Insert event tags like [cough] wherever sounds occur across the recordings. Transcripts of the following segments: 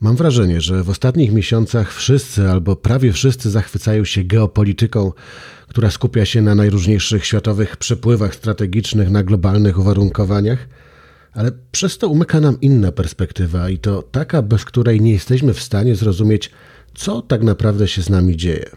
Mam wrażenie, że w ostatnich miesiącach wszyscy albo prawie wszyscy zachwycają się geopolityką, która skupia się na najróżniejszych światowych przepływach strategicznych, na globalnych uwarunkowaniach, ale przez to umyka nam inna perspektywa i to taka, bez której nie jesteśmy w stanie zrozumieć, co tak naprawdę się z nami dzieje.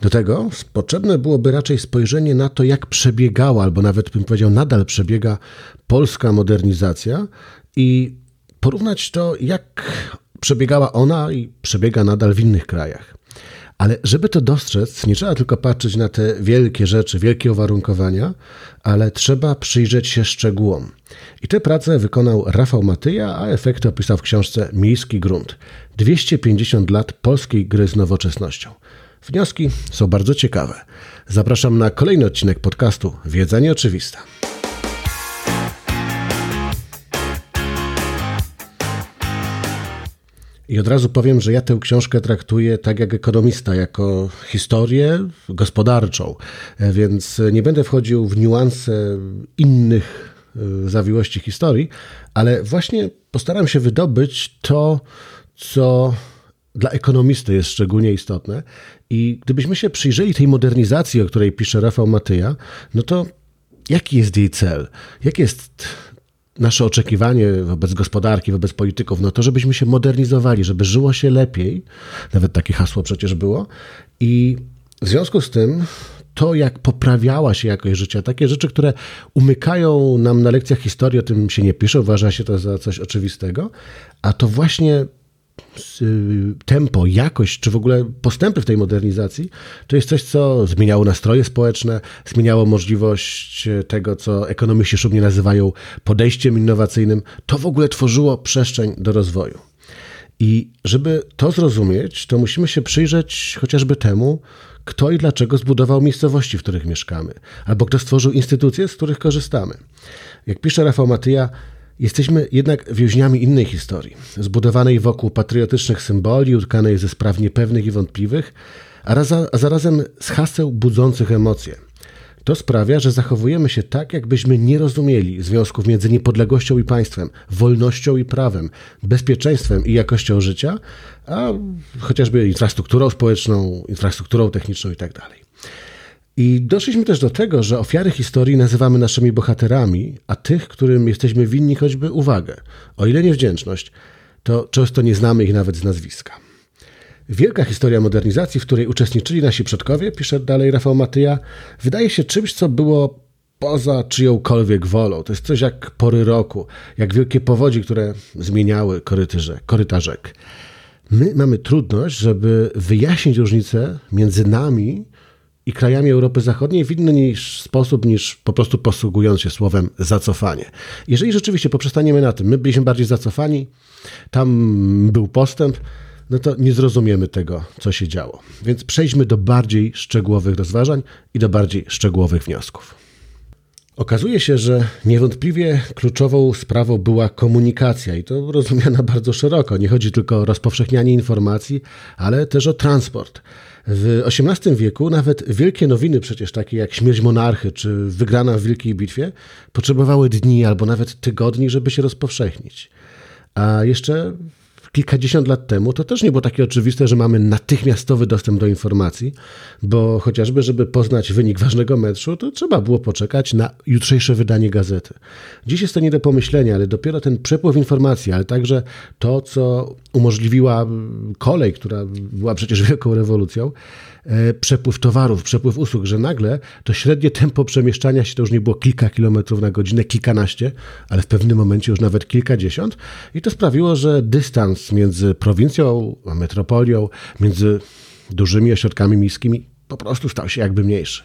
Do tego potrzebne byłoby raczej spojrzenie na to, jak przebiegała, albo nawet bym powiedział, nadal przebiega polska modernizacja i porównać to, jak przebiegała ona i przebiega nadal w innych krajach. Ale żeby to dostrzec, nie trzeba tylko patrzeć na te wielkie rzeczy, wielkie uwarunkowania, ale trzeba przyjrzeć się szczegółom. I tę pracę wykonał Rafał Matyja, a efekty opisał w książce Miejski Grunt. 250 lat polskiej gry z nowoczesnością. Wnioski są bardzo ciekawe. Zapraszam na kolejny odcinek podcastu Wiedza Nieoczywista. I od razu powiem, że ja tę książkę traktuję tak jak ekonomista, jako historię gospodarczą, e, więc nie będę wchodził w niuanse innych e, zawiłości historii, ale właśnie postaram się wydobyć to, co dla ekonomisty jest szczególnie istotne. I gdybyśmy się przyjrzeli tej modernizacji, o której pisze Rafał Matyja, no to jaki jest jej cel? Jakie jest nasze oczekiwanie wobec gospodarki, wobec polityków, no to żebyśmy się modernizowali, żeby żyło się lepiej, nawet takie hasło przecież było. I w związku z tym to, jak poprawiała się jakość życia, takie rzeczy, które umykają nam na lekcjach historii, o tym się nie pisze, uważa się to za coś oczywistego, a to właśnie tempo, jakość, czy w ogóle postępy w tej modernizacji, to jest coś, co zmieniało nastroje społeczne, zmieniało możliwość y, tego, co ekonomiści szumnie nazywają podejściem innowacyjnym. To w ogóle tworzyło przestrzeń do rozwoju. I żeby to zrozumieć, to musimy się przyjrzeć chociażby temu, kto i dlaczego zbudował miejscowości, w których mieszkamy, albo kto stworzył instytucje, z których korzystamy. Jak pisze Rafał Matyja, Jesteśmy jednak więźniami innej historii, zbudowanej wokół patriotycznych symboli, utkanej ze spraw niepewnych i wątpliwych, a, a zarazem z haseł budzących emocje. To sprawia, że zachowujemy się tak, jakbyśmy nie rozumieli związków między niepodległością i państwem, wolnością i prawem, bezpieczeństwem i jakością życia, a chociażby infrastrukturą społeczną, infrastrukturą techniczną itd. I doszliśmy też do tego, że ofiary historii nazywamy naszymi bohaterami, a tych, którym jesteśmy winni choćby uwagę, o ile nie wdzięczność, to często nie znamy ich nawet z nazwiska. Wielka historia modernizacji, w której uczestniczyli nasi przodkowie, pisze dalej Rafał Matyja, wydaje się czymś, co było poza czyjąkolwiek wolą. To jest coś jak pory roku, jak wielkie powodzi, które zmieniały korytarze, korytarzek. My mamy trudność, żeby wyjaśnić różnicę między nami i krajami Europy Zachodniej w inny niż sposób niż po prostu posługując się słowem zacofanie. Jeżeli rzeczywiście poprzestaniemy na tym, my byliśmy bardziej zacofani, tam był postęp, no to nie zrozumiemy tego, co się działo. Więc przejdźmy do bardziej szczegółowych rozważań i do bardziej szczegółowych wniosków. Okazuje się, że niewątpliwie kluczową sprawą była komunikacja i to rozumiana [laughs] bardzo szeroko. Nie chodzi tylko o rozpowszechnianie informacji, ale też o transport. W XVIII wieku nawet wielkie nowiny, przecież takie jak śmierć monarchy czy wygrana w wielkiej bitwie, potrzebowały dni albo nawet tygodni, żeby się rozpowszechnić. A jeszcze kilkadziesiąt lat temu to też nie było takie oczywiste, że mamy natychmiastowy dostęp do informacji, bo chociażby, żeby poznać wynik ważnego meczu, to trzeba było poczekać na jutrzejsze wydanie gazety. Dziś jest to nie do pomyślenia, ale dopiero ten przepływ informacji, ale także to, co umożliwiła kolej, która była przecież [laughs] wielką rewolucją, E, przepływ towarów, przepływ usług, że nagle to średnie tempo przemieszczania się to już nie było kilka kilometrów na godzinę, kilkanaście, ale w pewnym momencie już nawet kilkadziesiąt. I to sprawiło, że dystans między prowincją a metropolią, między dużymi ośrodkami miejskimi po prostu stał się jakby mniejszy.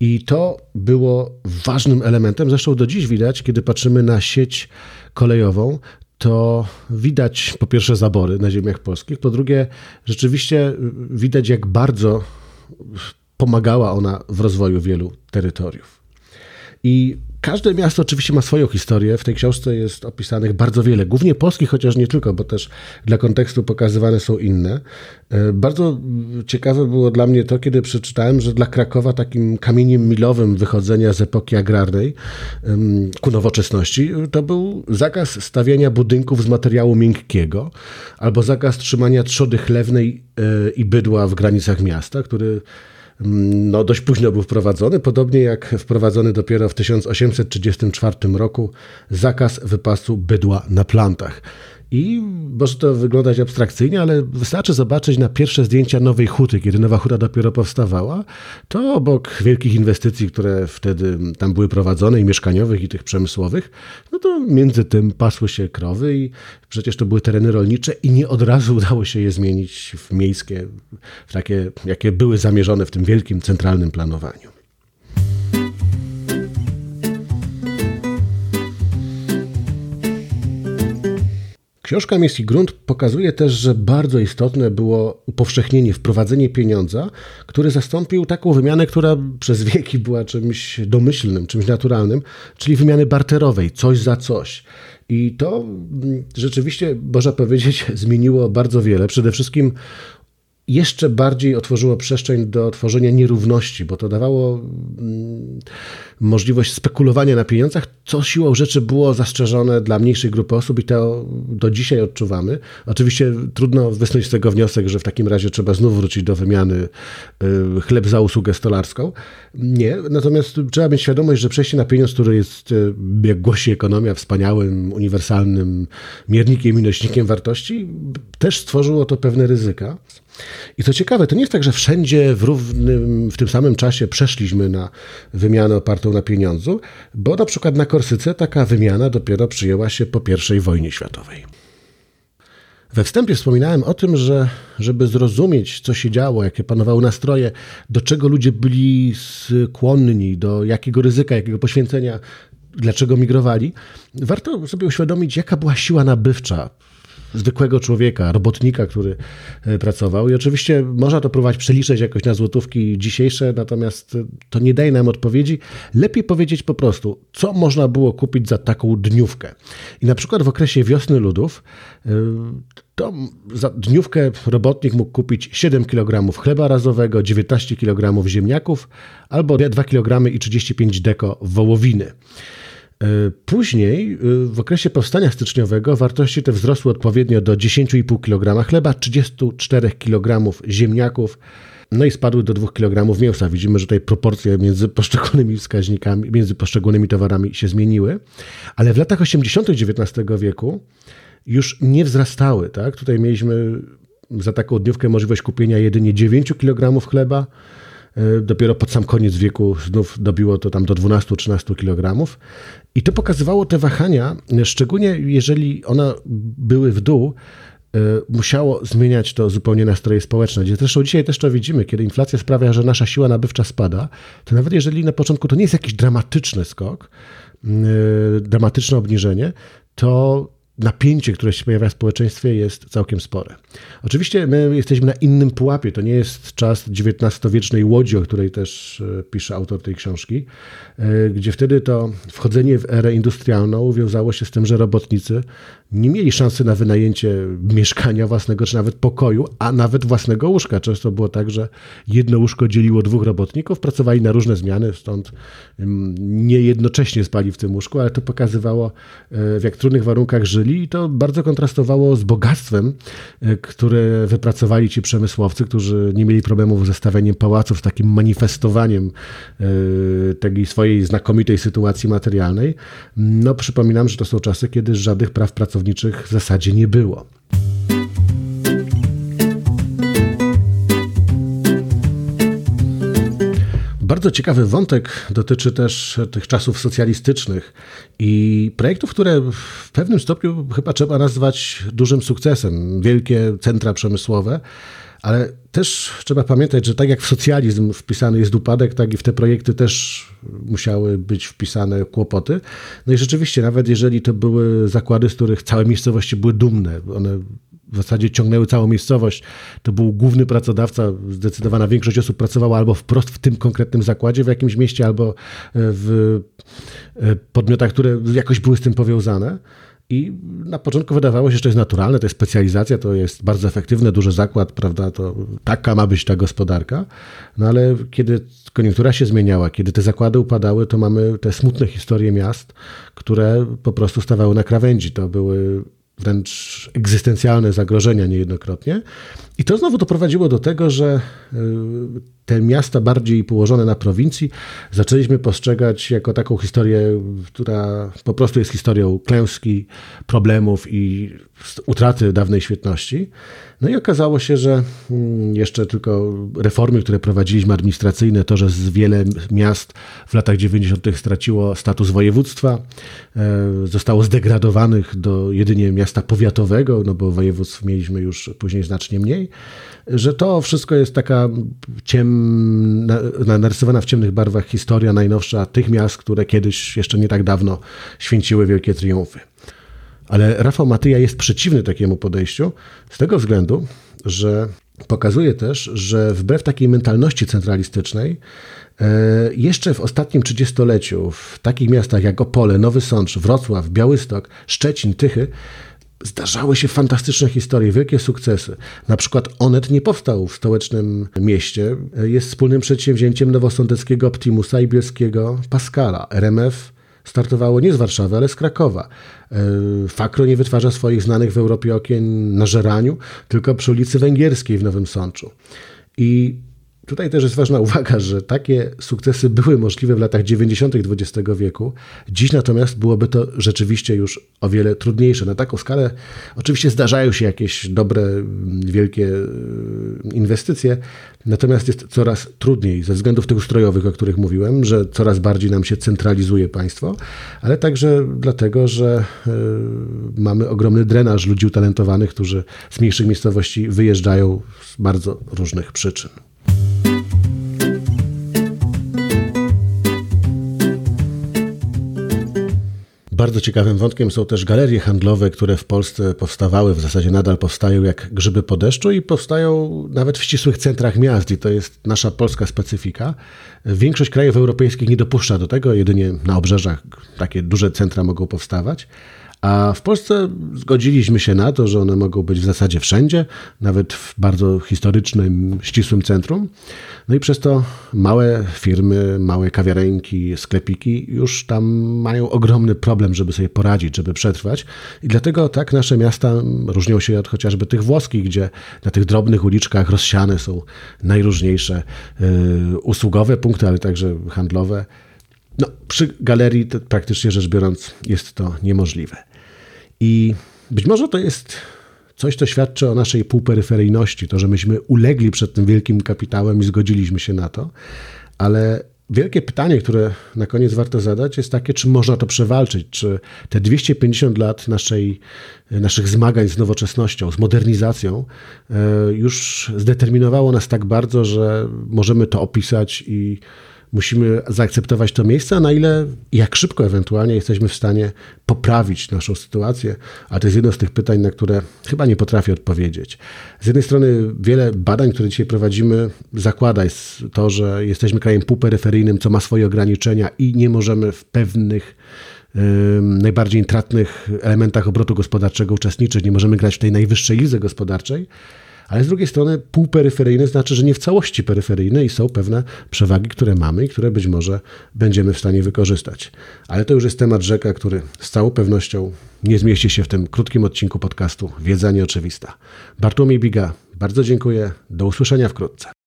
I to było ważnym elementem, zresztą do dziś widać, kiedy patrzymy na sieć kolejową, to widać po pierwsze zabory na ziemiach polskich, po drugie rzeczywiście widać jak bardzo pomagała ona w rozwoju wielu terytoriów. I Każde miasto oczywiście ma swoją historię. W tej książce jest opisanych bardzo wiele, głównie polskich, chociaż nie tylko, bo też dla kontekstu pokazywane są inne. E, bardzo ciekawe było dla mnie to, kiedy przeczytałem, że dla Krakowa takim kamieniem milowym wychodzenia z epoki agrarnej ku nowoczesności to był zakaz stawiania budynków z materiału miękkiego albo zakaz trzymania trzody chlewnej e, i bydła w granicach miasta, który no, dość późno był wprowadzony, podobnie jak wprowadzony dopiero w 1834 roku zakaz wypasu bydła na plantach. I może to wyglądać abstrakcyjnie, ale wystarczy zobaczyć na pierwsze zdjęcia Nowej Huty, kiedy Nowa Huta dopiero powstawała, to obok wielkich inwestycji, które wtedy tam były prowadzone, i mieszkaniowych, i tych przemysłowych, no to między tym pasły się krowy i przecież to były tereny rolnicze i nie od razu udało się je zmienić w miejskie, w takie, jakie były zamierzone w tym wielkim centralnym planowaniu. Książka Miejski Grunt pokazuje też, że bardzo istotne było upowszechnienie, wprowadzenie pieniądza, który zastąpił taką wymianę, która przez wieki była czymś domyślnym, czymś naturalnym, czyli wymiany barterowej, coś za coś. I to mm, rzeczywiście, można powiedzieć, [laughs] zmieniło bardzo wiele. Przede wszystkim jeszcze bardziej otworzyło przestrzeń do tworzenia nierówności, bo to dawało mm, możliwość spekulowania na pieniądzach, co siłą rzeczy było zastrzeżone dla mniejszej grupy osób i to do dzisiaj odczuwamy. Oczywiście trudno wysnuć z tego wniosek, że w takim razie trzeba znów wrócić do wymiany y, chleb za usługę stolarską. Nie, natomiast trzeba mieć świadomość, że przejście na pieniądz, który jest, y, jak głosi ekonomia, wspaniałym, uniwersalnym miernikiem i nośnikiem wartości, też stworzyło to pewne ryzyka. I co ciekawe, to nie jest tak, że wszędzie w, równym, w tym samym czasie przeszliśmy na wymianę opartą na pieniądzu, bo na przykład na Korsyce taka wymiana dopiero przyjęła się po I wojnie światowej. We wstępie wspominałem o tym, że żeby zrozumieć, co się działo, jakie panowały nastroje, do czego ludzie byli skłonni, do jakiego ryzyka, jakiego poświęcenia, dlaczego migrowali, warto sobie uświadomić, jaka była siła nabywcza zwykłego człowieka, robotnika, który e, pracował. I oczywiście można to próbować przeliczyć jakoś na złotówki dzisiejsze, natomiast to nie daje nam odpowiedzi. Lepiej powiedzieć po prostu, co można było kupić za taką dniówkę. I na przykład w okresie wiosny ludów e, to za dniówkę robotnik mógł kupić 7 kg chleba razowego, 19 kg ziemniaków albo 2 kg i 35 deko wołowiny. E, później, e, w okresie powstania styczniowego, wartości te wzrosły odpowiednio do 10,5 kg chleba, 34 kg ziemniaków, no i spadły do 2 kg mięsa. Widzimy, że tutaj proporcje między poszczególnymi wskaźnikami, między poszczególnymi towarami się zmieniły, ale w latach 80. XIX wieku już nie wzrastały. Tak? Tutaj mieliśmy za taką dniówkę możliwość kupienia jedynie 9 kg chleba, dopiero pod sam koniec wieku znów dobiło to tam do 12-13 kg. I to pokazywało te wahania, szczególnie jeżeli one były w dół, e, musiało zmieniać to zupełnie nastroje społeczne. Zresztą dzisiaj też to widzimy, kiedy inflacja sprawia, że nasza siła nabywcza spada, to nawet jeżeli na początku to nie jest jakiś dramatyczny skok, e, dramatyczne obniżenie, to napięcie, które się pojawia w społeczeństwie jest całkiem spore. Oczywiście my jesteśmy na innym pułapie. To nie jest czas XIX-wiecznej łodzi, o której też e, pisze autor tej książki, e, gdzie wtedy to wchodzenie w erę industrialną wiązało się z tym, że robotnicy nie mieli szansy na wynajęcie mieszkania własnego, czy nawet pokoju, a nawet własnego łóżka. Często było tak, że jedno łóżko dzieliło dwóch robotników, pracowali na różne zmiany, stąd mm, nie jednocześnie spali w tym łóżku, ale to pokazywało, e, w jak trudnych warunkach żyli i to bardzo kontrastowało z bogactwem, e, które wypracowali ci przemysłowcy, którzy nie mieli problemów ze stawianiem pałaców, z takim manifestowaniem e, tej swojej znakomitej sytuacji materialnej. No przypominam, że to są czasy, kiedy żadnych praw pracowniczych w zasadzie nie było. Bardzo ciekawy wątek dotyczy też tych czasów socjalistycznych i projektów, które w pewnym stopniu chyba trzeba nazwać dużym sukcesem. Wielkie centra przemysłowe, ale też trzeba pamiętać, że tak jak w socjalizm wpisany jest upadek, tak i w te projekty też musiały być wpisane kłopoty. No i rzeczywiście, nawet jeżeli to były zakłady, z których całe miejscowości były dumne, one w zasadzie ciągnęły całą miejscowość. To był główny pracodawca, zdecydowana większość osób pracowała albo wprost w tym konkretnym zakładzie w jakimś mieście, albo w podmiotach, które jakoś były z tym powiązane. I na początku wydawało się, że to jest naturalne, to jest specjalizacja, to jest bardzo efektywne, duży zakład, prawda, to taka ma być ta gospodarka. No ale kiedy koniunktura się zmieniała, kiedy te zakłady upadały, to mamy te smutne historie miast, które po prostu stawały na krawędzi. To były wręcz egzystencjalne zagrożenia niejednokrotnie. I to znowu doprowadziło do tego, że y, te miasta bardziej położone na prowincji zaczęliśmy postrzegać jako taką historię, która po prostu jest historią klęski, problemów i utraty dawnej świetności. No i okazało się, że mm, jeszcze tylko reformy, które prowadziliśmy administracyjne, to, że z wiele miast w latach 90. straciło status województwa, e, zostało zdegradowanych do jedynie miasta powiatowego, no bo województw mieliśmy już później znacznie mniej, że to wszystko jest taka ciem, narysowana w ciemnych barwach historia najnowsza tych miast, które kiedyś jeszcze nie tak dawno święciły wielkie triumfy. Ale Rafał Matyja jest przeciwny takiemu podejściu z tego względu, że pokazuje też, że wbrew takiej mentalności centralistycznej, e, jeszcze w ostatnim trzydziestoleciu w takich miastach jak Opole, Nowy Sącz, Wrocław, Białystok, Szczecin, Tychy zdarzały się fantastyczne historie, wielkie sukcesy. Na przykład Onet nie powstał w stołecznym mieście. Jest wspólnym przedsięwzięciem nowosądeckiego Optimusa i bielskiego Pascala. RMF startowało nie z Warszawy, ale z Krakowa. E, Fakro nie wytwarza swoich znanych w Europie okien na Żeraniu, tylko przy ulicy Węgierskiej w Nowym Sączu. I Tutaj też jest ważna uwaga, że takie sukcesy były możliwe w latach 90. XX wieku. Dziś natomiast byłoby to rzeczywiście już o wiele trudniejsze. Na taką skalę oczywiście zdarzają się jakieś dobre, wielkie e, inwestycje, natomiast jest coraz trudniej ze względów tych ustrojowych, o których mówiłem, że coraz bardziej nam się centralizuje państwo, ale także dlatego, że e, mamy ogromny drenaż ludzi utalentowanych, którzy z mniejszych miejscowości wyjeżdżają z bardzo różnych przyczyn. Bardzo ciekawym wątkiem są też galerie handlowe, które w Polsce powstawały, w zasadzie nadal powstają jak grzyby po deszczu i powstają nawet w ścisłych centrach miast i to jest nasza polska specyfika. Większość krajów europejskich nie dopuszcza do tego, jedynie na obrzeżach takie duże centra mogą powstawać. A w Polsce zgodziliśmy się na to, że one mogą być w zasadzie wszędzie, nawet w bardzo historycznym, ścisłym centrum. No i przez to małe firmy, małe kawiarenki, sklepiki już tam mają ogromny problem, żeby sobie poradzić, żeby przetrwać. I dlatego tak nasze miasta różnią się od chociażby tych włoskich, gdzie na tych drobnych uliczkach rozsiane są najróżniejsze y, usługowe punkty, ale także handlowe. No, przy galerii praktycznie rzecz biorąc jest to niemożliwe. I być może to jest coś, co świadczy o naszej półperyferyjności, to, że myśmy ulegli przed tym wielkim kapitałem i zgodziliśmy się na to, ale wielkie pytanie, które na koniec warto zadać, jest takie, czy można to przewalczyć, czy te 250 lat naszej, naszych zmagań z nowoczesnością, z modernizacją e, już zdeterminowało nas tak bardzo, że możemy to opisać i musimy zaakceptować to miejsce, a na ile, jak szybko ewentualnie jesteśmy w stanie poprawić naszą sytuację, a to jest jedno z tych pytań, na które chyba nie potrafię odpowiedzieć. Z jednej strony wiele badań, które dzisiaj prowadzimy, zakłada jest to, że jesteśmy krajem półperyferyjnym, co ma swoje ograniczenia i nie możemy w pewnych najbardziej intratnych elementach obrotu gospodarczego uczestniczyć, nie możemy grać w tej najwyższej lidze gospodarczej, ale z drugiej strony półperyferyjne znaczy, że nie w całości peryferyjne i są pewne przewagi, które mamy i które być może będziemy w stanie wykorzystać. Ale to już jest temat rzeka, który z całą pewnością nie zmieści się w tym krótkim odcinku podcastu Wiedza nieoczywista. Bartłomiej Biga, bardzo dziękuję. Do usłyszenia wkrótce.